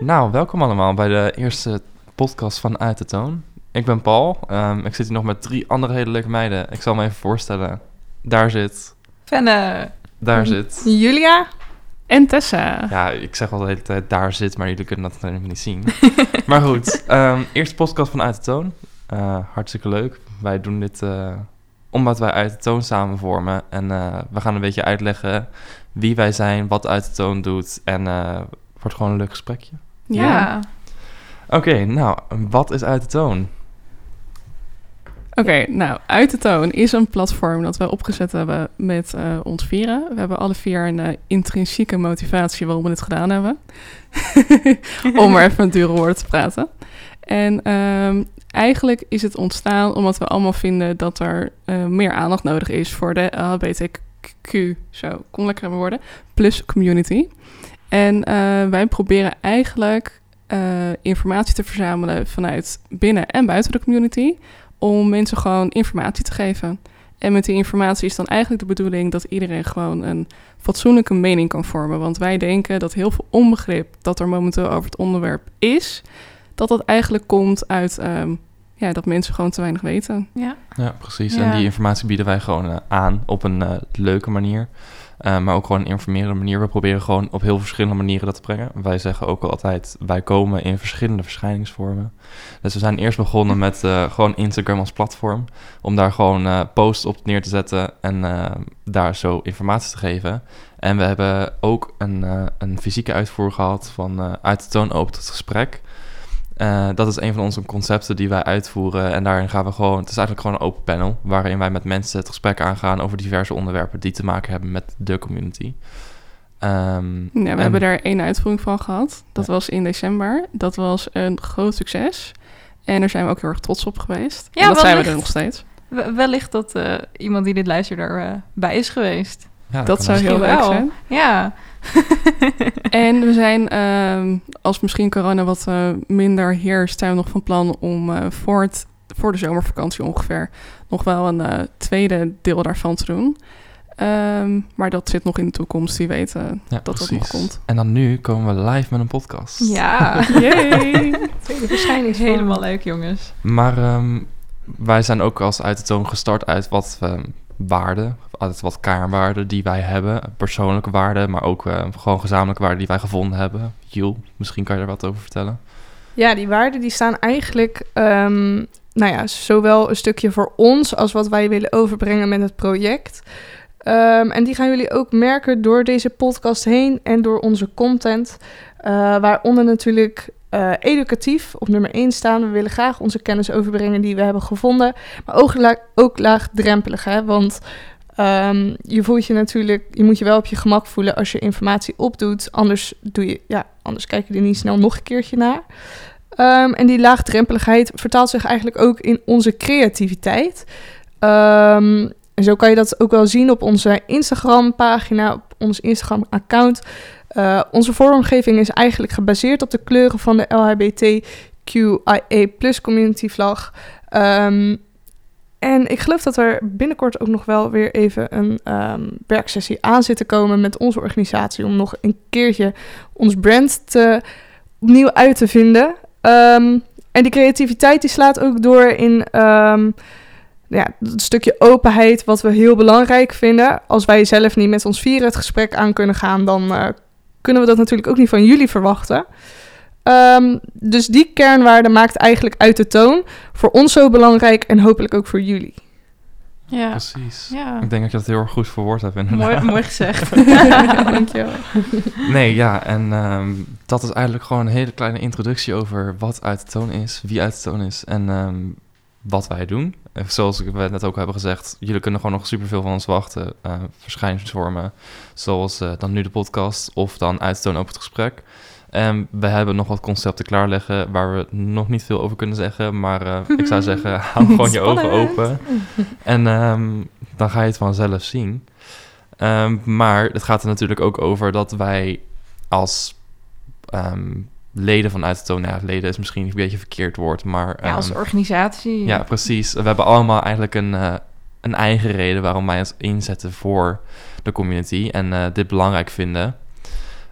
Nou, welkom allemaal bij de eerste podcast van Uit de Toon. Ik ben Paul. Ehm, ik zit hier nog met drie andere hele leuke meiden. Ik zal me even voorstellen. Daar zit. Fenne. Daar zit. Julia. En Tessa. Ja, ik zeg al de hele tijd daar zit, maar jullie kunnen dat helemaal niet zien. maar goed, ehm, eerste podcast van Uit de Toon. Eh, hartstikke leuk. Wij doen dit eh, omdat wij Uit de Toon samen vormen. En eh, we gaan een beetje uitleggen wie wij zijn, wat Uit de Toon doet. En het wordt gewoon een leuk gesprekje. Ja. Oké, nou, wat is Uit de Toon? Oké, nou, Uit de Toon is een platform dat we opgezet hebben met uh, ons vieren. We hebben alle vier een uh, intrinsieke motivatie waarom we dit gedaan hebben. Om maar even een dure woord te praten. En um, eigenlijk is het ontstaan omdat we allemaal vinden dat er uh, meer aandacht nodig is voor de LHBTQ, zo, kom lekker hebben woorden, plus community. En wij proberen eigenlijk informatie te verzamelen vanuit binnen en buiten de community om mensen gewoon informatie te geven. En met die informatie is dan eigenlijk de bedoeling dat iedereen gewoon een fatsoenlijke mening kan vormen. Want wij denken dat heel veel onbegrip dat er momenteel over het onderwerp is, dat dat eigenlijk komt uit um, ja, dat mensen gewoon te weinig weten. Ja, ja precies. Ja. En die informatie bieden wij gewoon uh, aan op een uh, leuke manier. Uh, maar ook gewoon een informerende manier. We proberen gewoon op heel verschillende manieren dat te brengen. Wij zeggen ook altijd, wij komen in verschillende verschijningsvormen. Dus we zijn eerst begonnen met uh, gewoon Instagram als platform. Om daar gewoon uh, posts op neer te zetten en daar zo informatie te geven. En we hebben ook een, een fysieke uitvoer gehad van uit de toon open tot gesprek. Uh, dat is een van onze concepten die wij uitvoeren. En daarin gaan we gewoon. Het is eigenlijk gewoon een open panel. Waarin wij met mensen het gesprek aangaan over diverse onderwerpen die te maken hebben met de community. Um, ja, we en, hebben daar één uitvoering van gehad. Dat ja. was in december. Dat was een groot succes. En daar zijn we ook heel erg trots op geweest. Ja, en dat zijn we er nog steeds. Wellicht dat uh, iemand die dit luistert erbij uh, is geweest. Ja, dat, dat zou heel leuk zijn. Ja. en we zijn, um, als misschien corona wat uh, minder heerst, zijn we nog van plan om uh, voor, het, voor de zomervakantie ongeveer nog wel een uh, tweede deel daarvan te doen. Um, maar dat zit nog in de toekomst. Die weten ja, dat precies. dat nog komt. En dan nu komen we live met een podcast. Ja, yay! Tweede verschijning helemaal leuk, jongens. Maar um, wij zijn ook als uit de toon gestart uit wat waarden, altijd wat kernwaarden die wij hebben. Persoonlijke waarden, maar ook uh, gewoon gezamenlijke waarden die wij gevonden hebben. Jill, misschien kan je er wat over vertellen. Ja, die waarden die staan eigenlijk, um, nou ja, zowel een stukje voor ons als wat wij willen overbrengen met het project. Um, en die gaan jullie ook merken door deze podcast heen en door onze content. Uh, waaronder natuurlijk uh, educatief op nummer 1 staan. We willen graag onze kennis overbrengen die we hebben gevonden. Maar ook, la ook laagdrempelig, hè? want um, je voelt je natuurlijk, je moet je wel op je gemak voelen als je informatie opdoet. Anders, doe je, ja, anders kijk je er niet snel nog een keertje naar. Um, en die laagdrempeligheid vertaalt zich eigenlijk ook in onze creativiteit. Um, en zo kan je dat ook wel zien op onze Instagram-pagina, op ons Instagram-account. Uh, onze vormgeving is eigenlijk gebaseerd op de kleuren van de LHBTQIA plus community vlag. Um, en ik geloof dat er binnenkort ook nog wel weer even een um, werksessie aan zit te komen met onze organisatie. Om nog een keertje ons brand te, opnieuw uit te vinden. Um, en die creativiteit die slaat ook door in ja, het stukje openheid, wat we heel belangrijk vinden. Als wij zelf niet met ons vieren het gesprek aan kunnen gaan, dan uh, kunnen we dat natuurlijk ook niet van jullie verwachten. Um, dus die kernwaarde maakt eigenlijk uit de toon. Voor ons zo belangrijk en hopelijk ook voor jullie. Ja. Precies. Ja. Ik denk dat je dat heel erg goed verwoord hebt. Mooi, mooi gezegd. Dankjewel. Nee, ja, en um, dat is eigenlijk gewoon een hele kleine introductie over wat uit de toon is, wie uit de toon is en um, wat wij doen. Zoals we net ook hebben gezegd, jullie kunnen gewoon nog superveel van ons wachten. Uh, verschijningsvormen, zoals uh, dan nu de podcast of dan uit de toon op het gesprek. En we hebben nog wat concepten klaarleggen waar we nog niet veel over kunnen zeggen. Maar uh, ik zou zeggen, hou gewoon je ogen open. En um, dan ga je het vanzelf zien. Um, maar het gaat er natuurlijk ook over dat wij als um, leden vanuit toon... Ja, leden is misschien een beetje verkeerd woord, maar... Ja, als organisatie. Ja, precies. We hebben allemaal eigenlijk een, uh, een eigen reden waarom wij ons inzetten voor de community... en uh, dit belangrijk vinden...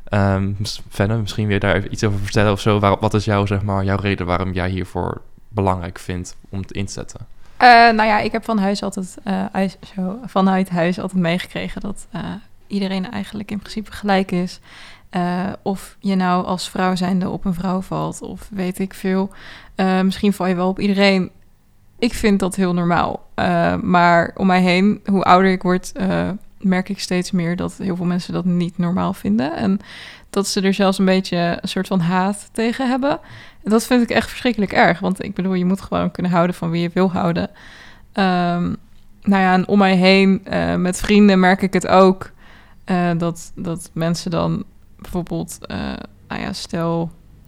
Ehm Fenne, misschien weer daar iets over vertellen of zo. Waar, wat is jouw, zeg maar, jouw reden waarom jij hiervoor belangrijk vindt om het in te zetten? Eh, nou ja, ik heb van huis altijd, eh, huis, zo, vanuit huis altijd meegekregen dat eh, iedereen eigenlijk in principe gelijk is. Eh, of je nou als vrouw zijnde op een vrouw valt, of weet ik veel. Eh, misschien val je wel op iedereen. Ik vind dat heel normaal. Eh, maar om mij heen, hoe ouder ik word, merk ik steeds meer dat heel veel mensen dat niet normaal vinden. En dat ze er zelfs een beetje een soort van haat tegen hebben. En dat vind ik echt verschrikkelijk erg. Want ik bedoel, je moet gewoon kunnen houden van wie je wil houden. Ehm, nou ja, en om mij heen, met vrienden merk ik het ook. dat, dat mensen dan bijvoorbeeld, eh, nou ja, stel,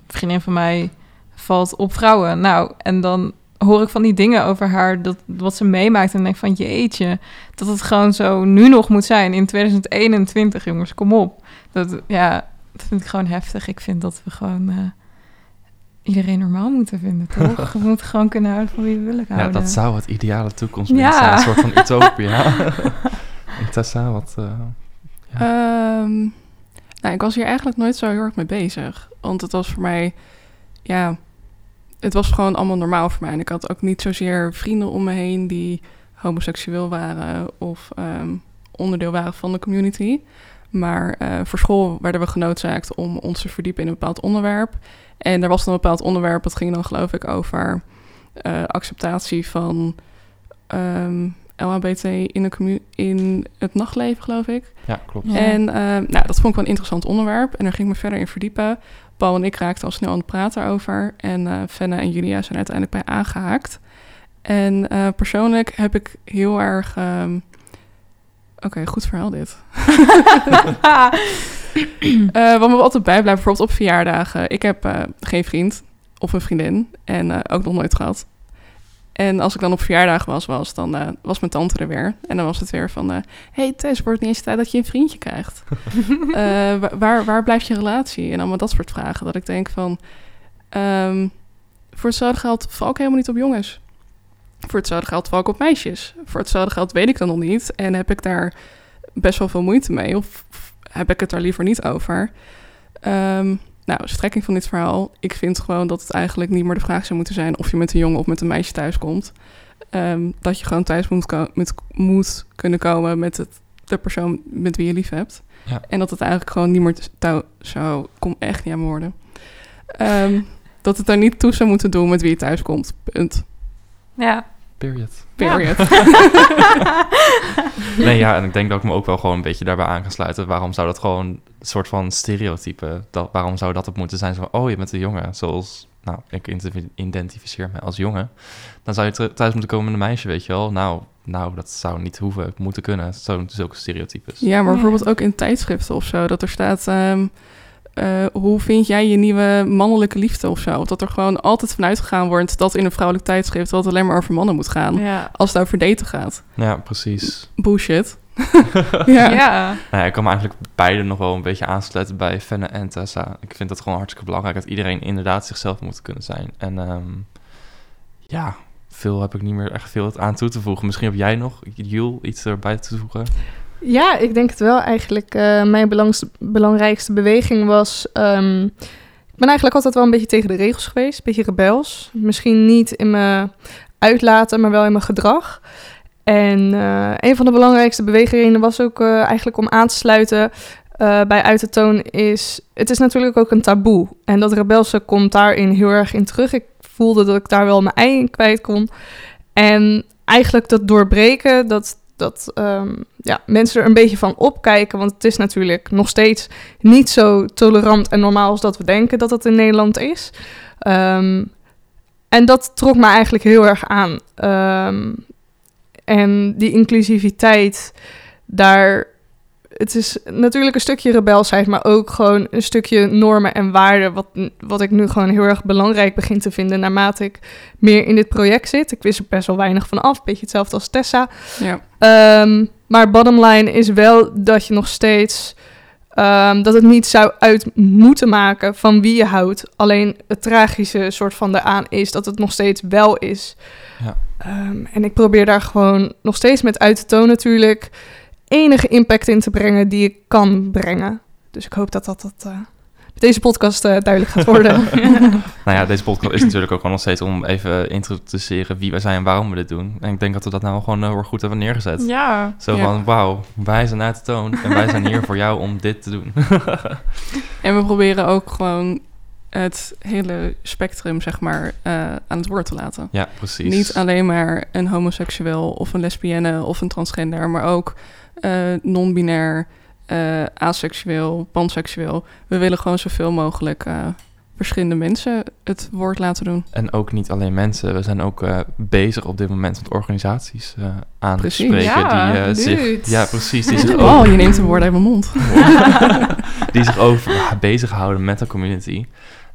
een vriendin van mij valt op vrouwen. Nou, en dan hoor ik van die dingen over haar, dat, wat ze meemaakt. En denk van, jeetje, dat het gewoon zo nu nog moet zijn in 2021, jongens, kom op. Dat, ja, dat vind ik gewoon heftig. Ik vind dat we gewoon eh, iedereen normaal moeten vinden, toch? we moeten gewoon kunnen houden van wie we willen houden. Ja, dat zou het ideale toekomst Ja. zijn. Een soort van utopia. en Tessa, wat... eh, Ehm, nou, ik was hier eigenlijk nooit zo heel erg mee bezig. Want het was voor mij, ja, het was gewoon allemaal normaal voor mij. En ik had ook niet zozeer vrienden om me heen die homoseksueel waren of ehm, onderdeel waren van de community. Maar eh, voor school werden we genoodzaakt om ons te verdiepen in een bepaald onderwerp. En er was dan een bepaald onderwerp, dat ging dan geloof ik over eh, acceptatie van ehm, LHBT in, de commu- in het nachtleven, geloof ik. ja, klopt. Ja. En eh, nou, dat vond ik wel een interessant onderwerp. En daar ging ik me verder in verdiepen. Paul en ik raakten al snel aan het praten over. En eh Fenne en Julia zijn uiteindelijk bij aangehaakt. En eh, persoonlijk heb ik heel erg... ehm, Oké, goed verhaal dit. Eh, wat me altijd bijblijft, bijvoorbeeld op verjaardagen. Ik heb eh, geen vriend of een vriendin. En eh, ook nog nooit gehad. En als ik dan op verjaardag was, was dan eh, was mijn tante er weer. En dan was het weer van... eh, hey Tess, wordt het niet eens tijd dat je een vriendje krijgt? Eh, wa- waar, waar blijft je relatie? En allemaal dat soort vragen. Dat ik denk van... ehm, voor hetzelfde geld val ik helemaal niet op jongens. Voor hetzelfde geld val ik op meisjes. Voor hetzelfde geld weet ik dat nog niet. En heb ik daar best wel veel moeite mee. Of, of heb ik het daar liever niet over. Ehm, nou, strekking van dit verhaal. Ik vind gewoon dat het eigenlijk niet meer de vraag zou moeten zijn... of je met een jongen of met een meisje thuis komt. Ehm, dat je gewoon thuis moet, ko- met, moet kunnen komen met het, de persoon met wie je lief hebt. Ja. En dat het eigenlijk gewoon niet meer zou... Kom echt niet aan mijn woorden. Ehm, dat het daar niet toe zou moeten doen met wie je thuis komt. Punt. ja. Period. Period. Nee, ja, en ik denk dat ik me ook wel gewoon een beetje daarbij aan kan sluiten. Waarom zou dat gewoon een soort van stereotype... Dat, waarom zou dat op moeten zijn? Zo van, oh, je bent een jongen. Zoals, nou, ik identif- identificeer me als jongen. Dan zou je thuis moeten komen met een meisje, weet je wel. Nou, nou, dat zou niet hoeven, moeten kunnen. Zo, zulke stereotypes. Ja, maar Ja. bijvoorbeeld ook in tijdschriften of zo. Dat er staat... ehm, eh, hoe vind jij je nieuwe mannelijke liefde of zo? Dat er gewoon altijd vanuit gegaan wordt... dat in een vrouwelijk tijdschrift... dat het alleen maar over mannen moet gaan. Ja. Als het over daten gaat. Ja, precies. Bullshit. Ja. ja. Nou ja, ik kan me eigenlijk beide nog wel een beetje aansluiten bij Fenne en Tessa. Ik vind het gewoon hartstikke belangrijk dat iedereen inderdaad zichzelf moet kunnen zijn. En ehm, ja, veel heb ik niet meer echt veel aan toe te voegen. Misschien heb jij nog, Jules, iets erbij toe te voegen? Ja, ik denk het wel eigenlijk. Eh, mijn belangrijkste beweging was... ehm, ik ben eigenlijk altijd wel een beetje tegen de regels geweest. Een beetje rebels. Misschien niet in mijn uitlaten, maar wel in mijn gedrag. En eh, een van de belangrijkste beweegredenen was ook eh, eigenlijk om aan te sluiten bij uit te toon is... Het is natuurlijk ook een taboe. En dat rebelse komt daarin heel erg in terug. Ik voelde dat ik daar wel mijn ei in kwijt kon. En eigenlijk dat doorbreken, dat, dat ehm, ja, mensen er een beetje van opkijken. Want het is natuurlijk nog steeds niet zo tolerant en normaal als dat we denken dat het in Nederland is. Ehm, en dat trok me eigenlijk heel erg aan. Ehm, en die inclusiviteit, daar. Het is natuurlijk een stukje rebelsheid, maar ook gewoon een stukje normen en waarden. Wat, wat ik nu gewoon heel erg belangrijk begin te vinden naarmate ik meer in dit project zit. Ik wist er best wel weinig van af. Beetje hetzelfde als Tessa. ja. Ehm, maar bottom line is wel dat je nog steeds... ehm, dat het niet zou uit moeten maken van wie je houdt. Alleen het tragische soort van daaraan is dat het nog steeds wel is. Ja. Ehm, en ik probeer daar gewoon nog steeds met uit te tonen natuurlijk... enige impact in te brengen die ik kan brengen. Dus ik hoop dat dat, dat eh, met deze podcast eh, duidelijk gaat worden. Nou ja, deze podcast is natuurlijk ook gewoon nog steeds om even introduceren wie wij zijn en waarom we dit doen. En ik denk dat we dat nou gewoon heel erg goed hebben neergezet. Ja. Zo Ja. van, wauw, wij zijn uit de toon en wij zijn hier voor jou om dit te doen. En we proberen ook gewoon het hele spectrum, zeg maar, eh, aan het woord te laten. ja, precies. Niet alleen maar een homoseksueel of een lesbienne of een transgender, maar ook eh, non-binair, eh, aseksueel, panseksueel. We willen gewoon zoveel mogelijk verschillende mensen het woord laten doen. En ook niet alleen mensen. We zijn ook bezig op dit moment met organisaties eh aan te spreken. Ja, die, zich, ja, precies. Die zich, Oh, ook, je neemt de woorden uit mijn mond. die zich ook ja, bezighouden met de community.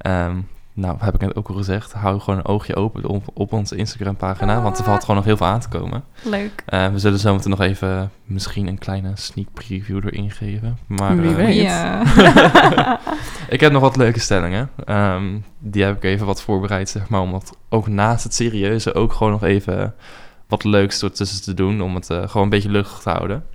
Ehm, nou, heb ik net ook al gezegd. Hou gewoon een oogje open op, op onze Instagram pagina. Want er valt gewoon nog heel veel aan te komen. Leuk. Eh, we zullen zo meteen nog even misschien een kleine sneak preview erin geven. Maar Wie eh, weet. Ja. ik heb nog wat leuke stellingen. Ehm, die heb ik even wat voorbereid, zeg maar. Om dat ook naast het serieuze ook gewoon nog even wat leuks ertussen te doen. Om het eh, gewoon een beetje luchtig te houden.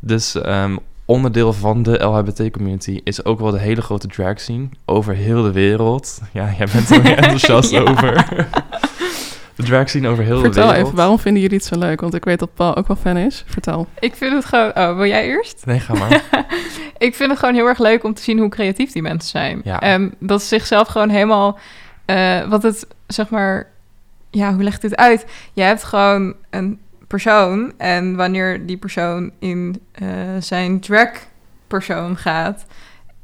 Dus ehm, onderdeel van de LHBT-community is ook wel de hele grote drag scene over heel de wereld. Ja, jij bent er weer enthousiast Ja. over. de drag scene over heel de Vertel wereld. even, waarom vinden jullie het zo leuk? Want ik weet dat Paul ook wel fan is. Vertel. Ik vind het gewoon... Oh, wil jij eerst? Nee, ga maar. ik vind het gewoon heel erg leuk om te zien hoe creatief die mensen zijn. Ja. Ehm, dat ze zichzelf gewoon helemaal... eh, wat het, zeg maar... Ja, hoe leg ik dit uit? Je hebt gewoon een persoon... en wanneer die persoon in eh, zijn drag-persoon gaat...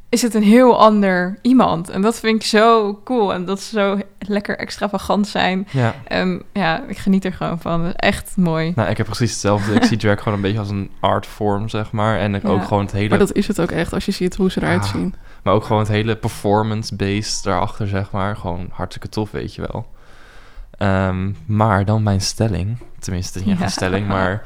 is het een heel ander iemand. En dat vind ik zo cool. En dat ze zo lekker extravagant zijn. ja. Ehm, ja, ik geniet er gewoon van. Echt mooi. Nou, ik heb precies hetzelfde. Ik zie drag gewoon een beetje als een artvorm, zeg maar. En ik Ja. ook gewoon het hele... Maar dat is het ook echt als je ziet hoe ze eruit Ah. zien. Maar ook gewoon het hele performance-based daarachter, zeg maar. Gewoon hartstikke tof, weet je wel. Ehm, maar dan mijn stelling. Tenminste, niet echt Ja. een stelling, maar...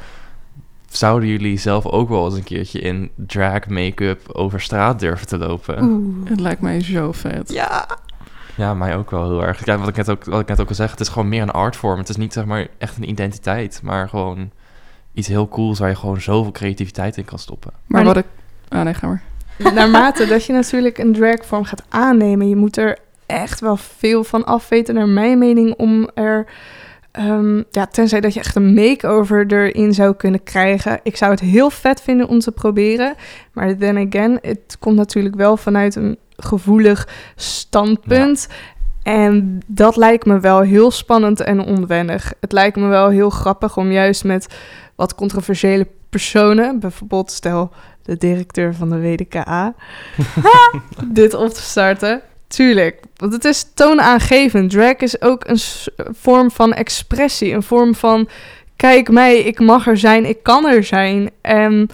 Zouden jullie zelf ook wel eens een keertje in drag make-up over straat durven te lopen? Oeh. Het lijkt mij zo vet. Ja. Ja, mij ook wel heel erg. Kijk, wat ik net ook, wat ik net ook al zeg, het is gewoon meer een artvorm. Het is niet zeg maar echt een identiteit, maar gewoon iets heel cools waar je gewoon zoveel creativiteit in kan stoppen. Maar Maar- wat ik... Ah, nee, ga maar. Naarmate dat je natuurlijk een dragvorm gaat aannemen, je moet er echt wel veel van afweten, naar mijn mening, om er... ehm, ja, tenzij dat je echt een makeover erin zou kunnen krijgen. Ik zou het heel vet vinden om te proberen. Maar then again, het komt natuurlijk wel vanuit een gevoelig standpunt. En dat lijkt me wel heel spannend en onwennig. Het lijkt me wel heel grappig om juist met wat controversiële personen, bijvoorbeeld stel de directeur van de WDKA, dit op te starten. Tuurlijk, want het is toonaangevend. Drag is ook een vorm van expressie, een vorm van kijk mij, ik mag er zijn, ik kan er zijn. En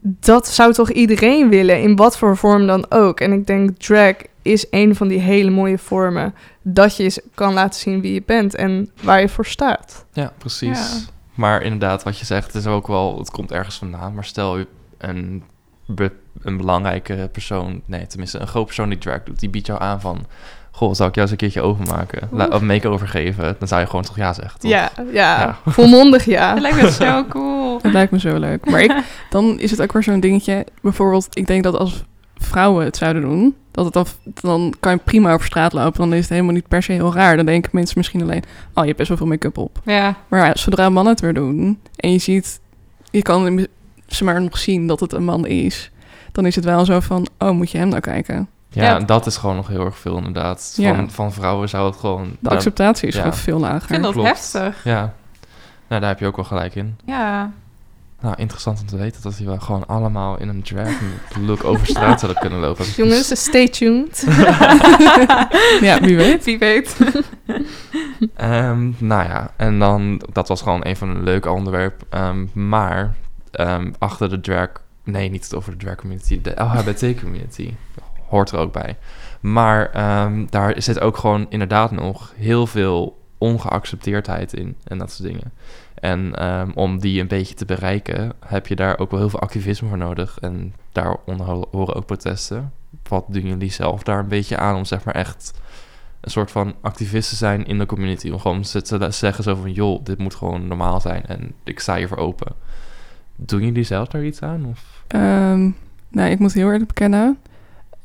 dat zou toch iedereen willen, in wat voor vorm dan ook. En ik denk drag is een van die hele mooie vormen dat je eens kan laten zien wie je bent en waar je voor staat. Ja, precies. Ja. Maar inderdaad, wat je zegt, is ook wel, het komt ergens vandaan. Maar stel je een, be- een belangrijke persoon, nee, tenminste een groot persoon die drag doet, die biedt jou aan van, goh, zou ik jou eens een keertje overmaken? La- of make-over geven? Dan zou je gewoon toch ja zeggen, toch? Ja, ja, Ja. volmondig ja. Dat lijkt me zo cool. Het lijkt me zo leuk. Maar ik, dan is het ook weer zo'n dingetje. Bijvoorbeeld, ik denk dat als vrouwen het zouden doen, dat het dan, dan kan je prima over straat lopen. Dan is het helemaal niet per se heel raar. Dan denken mensen misschien alleen, oh, je hebt best wel veel make-up op. Ja. Maar ja, zodra mannen het weer doen en je ziet, je kan ze maar nog zien dat het een man is, dan is het wel zo van, oh, moet je hem nou kijken? Ja, dat is gewoon nog heel erg veel inderdaad. Ja. Van, van vrouwen zou het gewoon... De acceptatie is ja. gewoon veel lager. Ik vind dat klopt. heftig. Ja, nou, daar heb je ook wel gelijk in. Ja. Nou, interessant om te weten dat die wel gewoon allemaal in een drag look over straat zouden kunnen lopen. Jongens, dus stay tuned. ja, wie weet. Wie weet. Ehm, nou ja, en dan, dat was gewoon een van een leuke onderwerp. Ehm, maar ehm, achter de drag, nee, niet over de drag community, de LHBT community hoort er ook bij. Maar ehm, daar zit ook gewoon inderdaad nog heel veel ongeaccepteerdheid in en dat soort dingen. En ehm, om die een beetje te bereiken, heb je daar ook wel heel veel activisme voor nodig. En ho- horen ook protesten. Wat doen jullie zelf daar een beetje aan om zeg maar echt een soort van activisten zijn in de community. Om gewoon te zeggen zo van, joh, dit moet gewoon normaal zijn en ik sta hiervoor open. Doen jullie zelf daar iets aan? Of? Nou, ik moet heel eerlijk bekennen.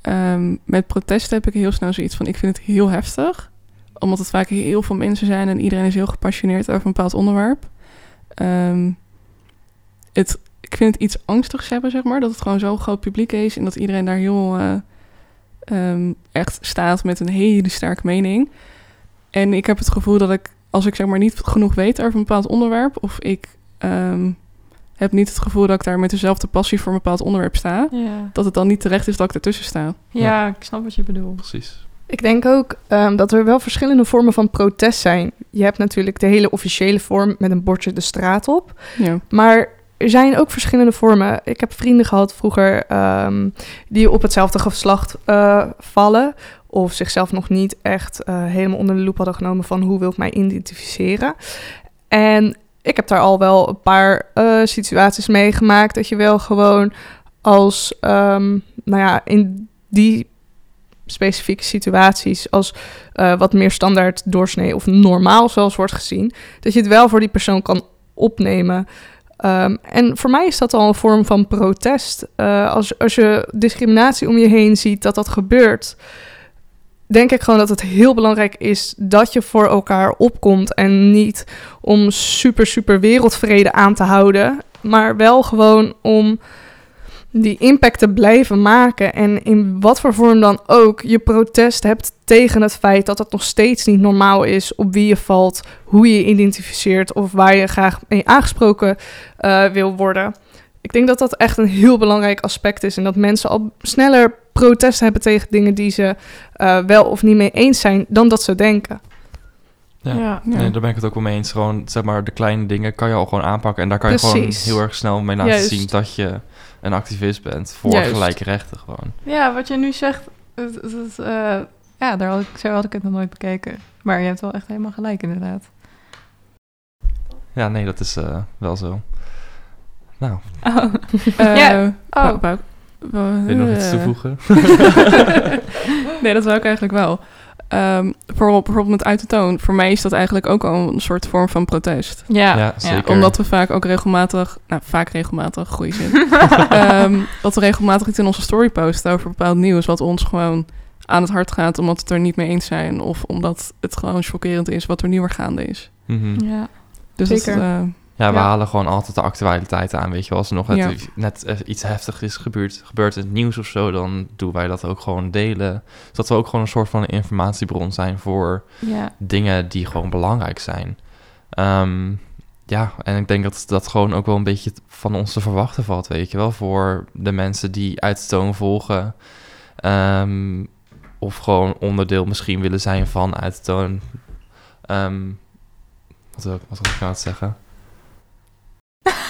ehm, met protesten heb ik heel snel zoiets van... ik vind het heel heftig. Omdat het vaak heel veel mensen zijn... en iedereen is heel gepassioneerd over een bepaald onderwerp. Ehm, het, ik vind het iets angstigs hebben, zeg maar. Dat het gewoon zo'n groot publiek is... en dat iedereen daar heel eh, echt staat met een hele sterke mening. En ik heb het gevoel dat ik... als ik zeg maar niet genoeg weet over een bepaald onderwerp... of ik... heb niet het gevoel dat ik daar met dezelfde passie voor een bepaald onderwerp sta Ja. dat het dan niet terecht is dat ik ertussen sta. ja, ik snap wat je bedoelt. Precies. Ik denk ook ehm, dat er wel verschillende vormen van protest zijn. Je hebt natuurlijk de hele officiële vorm met een bordje de straat op. Ja. Maar er zijn ook verschillende vormen. Ik heb vrienden gehad vroeger ehm, die op hetzelfde geslacht eh, vallen. Of zichzelf nog niet echt eh, helemaal onder de loep hadden genomen van hoe wil ik mij identificeren. En ik heb daar al wel een paar eh, situaties meegemaakt. Dat je wel gewoon als, ehm, nou ja, in die specifieke situaties als eh, wat meer standaard doorsnee of normaal zoals wordt gezien, dat je het wel voor die persoon kan opnemen. Ehm, en voor mij is dat al een vorm van protest. Eh, als, als je discriminatie om je heen ziet dat dat gebeurt, denk ik gewoon dat het heel belangrijk is dat je voor elkaar opkomt en niet om super, super wereldvrede aan te houden, maar wel gewoon om die impact te blijven maken en in wat voor vorm dan ook je protest hebt tegen het feit dat het nog steeds niet normaal is op wie je valt, hoe je je identificeert of waar je graag mee aangesproken eh, wil worden. Ik denk dat dat echt een heel belangrijk aspect is en dat mensen al sneller protest hebben tegen dingen die ze eh, wel of niet mee eens zijn dan dat ze denken. Ja. Ja. Nee, daar ben ik het ook wel mee eens. Gewoon, zeg maar, de kleine dingen kan je al gewoon aanpakken. En daar kan je Precies. gewoon heel erg snel mee laten Juist. zien dat je een activist bent. Voor Juist. gelijke rechten gewoon. Ja, wat je nu zegt, het, het, het, eh, ja, daar had ik, zo had ik het nog nooit bekeken. Maar je hebt wel echt helemaal gelijk, inderdaad. Ja, nee, dat is eh, wel zo. Nou, Oh, Eh, Ja. oh. Wil je nog iets eh, toevoegen? nee, dat wil ik eigenlijk wel. Ehm, bijvoorbeeld, bijvoorbeeld met uit de toon. Voor mij is dat eigenlijk ook al een soort vorm van protest. ja, Ja, zeker. Omdat we vaak ook regelmatig, nou vaak regelmatig, goede zin. Ehm, dat we regelmatig iets in onze story posten over bepaald nieuws wat ons gewoon aan het hart gaat omdat we het er niet mee eens zijn. Of omdat het gewoon chockerend is wat er nu weer gaande is. Mhm. Ja. Dus dat, Zeker. Ja, we Ja. halen gewoon altijd de actualiteit aan, weet je wel. Als er nog net, Ja. net eh, iets heftigs is gebeurd, gebeurt in het nieuws of zo, dan doen wij dat ook gewoon delen. Zodat we ook gewoon een soort van informatiebron zijn voor ja. dingen die gewoon belangrijk zijn. Ehm, ja, en ik denk dat dat gewoon ook wel een beetje van ons te verwachten valt, weet je wel. Voor de mensen die uit de toon volgen. Ehm, of gewoon onderdeel misschien willen zijn van uit de toon. Ehm, wat, wat ik nou aan het zeggen?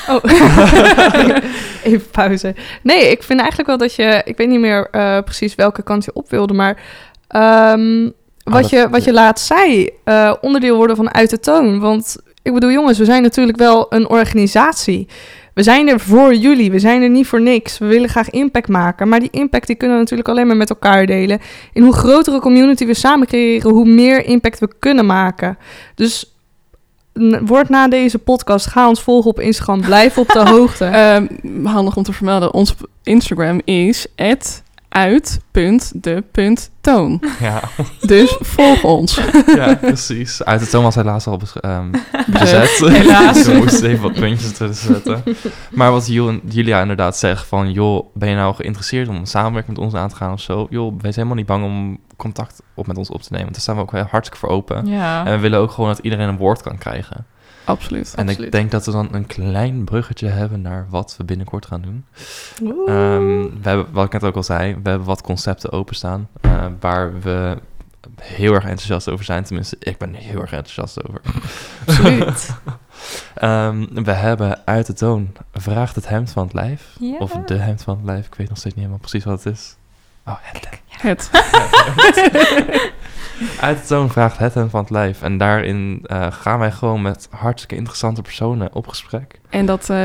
Oh. Even pauze. Nee, ik vind eigenlijk wel dat je... Ik weet niet meer eh, precies welke kant je op wilde, maar... ehm, wat, je, wat je laatst zei, eh, onderdeel worden van uit de toon. Want ik bedoel, jongens, we zijn natuurlijk wel een organisatie. We zijn er voor jullie, we zijn er niet voor niks. We willen graag impact maken, maar die impact die kunnen we natuurlijk alleen maar met elkaar delen. In hoe grotere community we samen creëren, hoe meer impact we kunnen maken. Dus word na deze podcast, ga ons volgen op Instagram, blijf op de hoogte. ehm, handig om te vermelden, ons Instagram is uit.de.toon. Ja, Dus volg ons. ja precies. Uit de toon was helaas al ehm, Bezet. Helaas. We moesten even wat puntjes tussen zetten. Maar wat Jul- Julia inderdaad zegt van... joh, ben je nou geïnteresseerd om samenwerking met ons aan te gaan of zo? Joh, wees helemaal niet bang om contact op met ons op te nemen. Want daar staan we ook heel hartstikke voor open. Ja. En we willen ook gewoon dat iedereen een woord kan krijgen. Absoluut. En ik denk dat we dan een klein bruggetje hebben naar wat we binnenkort gaan doen. Ehm, we hebben, wat ik net ook al zei, we hebben wat concepten openstaan. eh, waar we heel erg enthousiast over zijn. Tenminste, ik ben heel erg enthousiast over. Absoluut. Ehm, we hebben uit de toon Vraagt het hemd van het lijf. Of de hemd van het lijf. Ik weet nog steeds niet helemaal precies wat het is. Oh, het Het. Uit de toon vraagt het hemd van het lijf. En daarin eh, gaan wij gewoon met hartstikke interessante personen op gesprek. En dat, eh,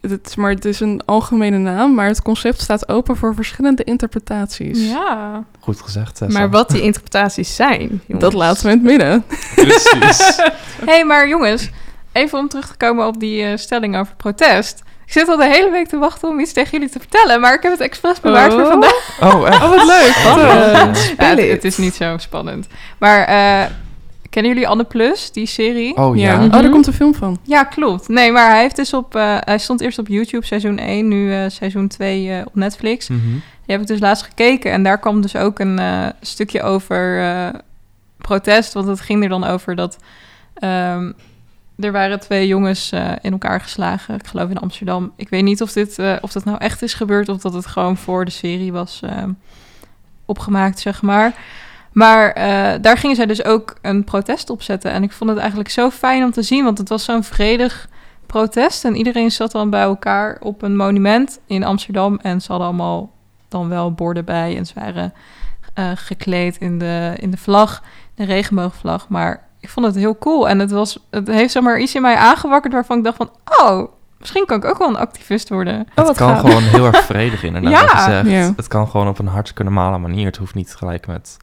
het, is maar het is een algemene naam, maar het concept staat open voor verschillende interpretaties. Ja. Goed gezegd, Tessa. maar wat die interpretaties zijn, jongens. Dat laten we in het midden. Precies. hey, maar jongens, even om terug te komen op die eh, stelling over protest. Ik zit al de hele week te wachten om iets tegen jullie te vertellen, maar ik heb het expres bewaard voor Oh. vandaag. Oh, echt? Oh, wat leuk. Spannend. Ja, het, is niet zo spannend. Maar eh, kennen jullie Anne Plus, die serie? Oh ja. ja. Oh, daar komt een film van. Ja, klopt. Nee, maar hij heeft dus op. eh, hij stond eerst op YouTube seizoen 1, nu eh, seizoen 2 eh, op Netflix. Mhm. Die heb ik dus laatst gekeken en daar kwam dus ook een eh, stukje over eh, protest. Want het ging er dan over dat ehm, er waren twee jongens eh, in elkaar geslagen, ik geloof in Amsterdam. Ik weet niet of dit eh, of dat nou echt is gebeurd of dat het gewoon voor de serie was ehm, opgemaakt, zeg maar. Maar eh, daar gingen zij dus ook een protest op zetten. En ik vond het eigenlijk zo fijn om te zien, want het was zo'n vredig protest. En iedereen zat dan bij elkaar op een monument in Amsterdam. En ze hadden allemaal dan wel borden bij. En ze waren eh, gekleed in de, in de vlag, de regenboogvlag. Maar ik vond het heel cool. En het, was, het heeft zeg maar iets in mij aangewakkerd waarvan ik dacht van... Oh, misschien kan ik ook wel een activist worden. Oh, Het wat kan gaaf. gewoon heel erg vredig inderdaad. Ja. Ja. Het kan gewoon op een hartstikke normale manier. Het hoeft niet gelijk met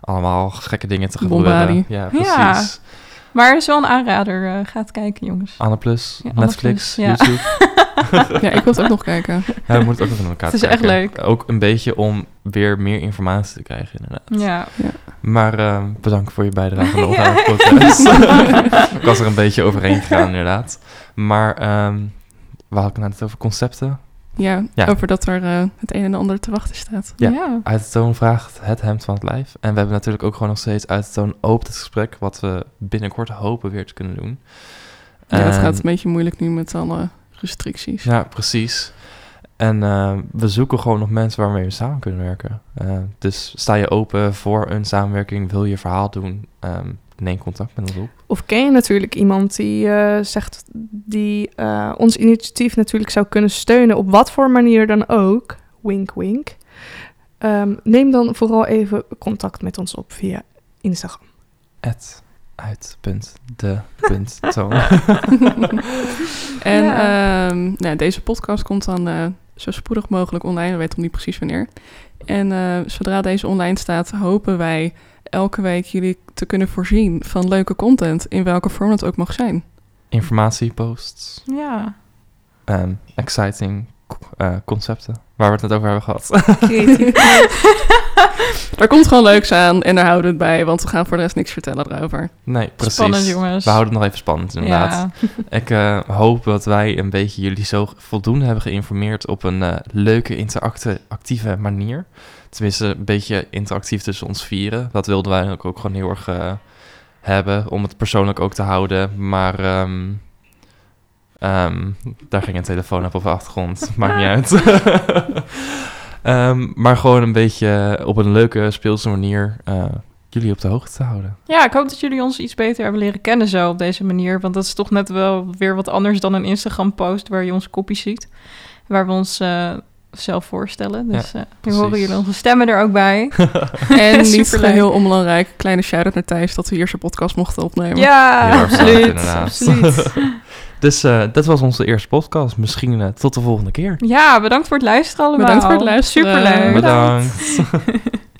allemaal gekke dingen te gebeuren. Ja, Ja. precies. Maar het is wel een aanrader. eh ga het kijken, jongens. Anne Plus, Ja, Anne Netflix, Plus, ja. YouTube. Ja, ik wil het ook nog kijken. Ja, we moeten ook even naar elkaar Het is kijken. echt leuk. Ook een beetje om weer meer informatie te krijgen inderdaad. Ja. Maar eh, bedankt voor je bijdrage aan het ik was er een beetje overheen gegaan inderdaad. Maar ehm we hadden het net over concepten. Ja, Ja. over dat er eh, het een en ander te wachten staat. Ja. ja. Uit de toon vraagt het hemd van het lijf. En we hebben natuurlijk ook gewoon nog steeds uit de toon opent het gesprek... wat we binnenkort hopen weer te kunnen doen. Ja, het gaat een beetje moeilijk nu met alle restricties. Ja, precies. En eh, we zoeken gewoon nog mensen waarmee we samen kunnen werken. Eh, dus sta je open voor een samenwerking, wil je verhaal doen, ehm, neem contact met ons op. Of ken je natuurlijk iemand die eh, zegt die eh, ons initiatief natuurlijk zou kunnen steunen op wat voor manier dan ook. Wink, wink. Ehm, neem dan vooral even contact met ons op via Instagram. Het uit punt de punt toon. En Ja. ehm, nou, deze podcast komt dan eh, zo spoedig mogelijk online. We weten nog niet precies wanneer. En eh, zodra deze online staat, hopen wij elke week jullie te kunnen voorzien van leuke content. In welke vorm het ook mag zijn. Informatieposts, Ja. ehm, exciting eh, concepten, waar we het net over hebben gehad. Er komt gewoon leuks aan en daar houden we het bij. Want we gaan voor de rest niks vertellen erover. nee, precies. Spannend, jongens. We houden het nog even spannend inderdaad. Ja. Ik eh, hoop dat wij een beetje jullie zo voldoende hebben geïnformeerd op een eh, leuke, interactieve manier. Tenminste, een beetje interactief tussen ons vieren. Dat wilden wij ook, ook gewoon heel erg eh, hebben, om het persoonlijk ook te houden. Maar ehm, ehm, daar ging een telefoon op op de achtergrond. Maakt niet uit. Ehm, maar gewoon een beetje op een leuke, speelse manier eh, jullie op de hoogte te houden. ja, ik hoop dat jullie ons iets beter hebben leren kennen zo op deze manier. Want dat is toch net wel weer wat anders dan een Instagram-post waar je onze kopjes ziet. Waar we ons eh, zelf voorstellen. Dus eh nu horen jullie onze stemmen er ook bij. En niet heel onbelangrijk, kleine shout-out naar Thijs dat we hier zijn podcast mochten opnemen. Ja, absoluut. Dus eh, dat was onze eerste podcast. Misschien eh, tot de volgende keer. Ja, bedankt voor het luisteren allemaal. Bedankt voor het luisteren. Superleuk. Bedankt.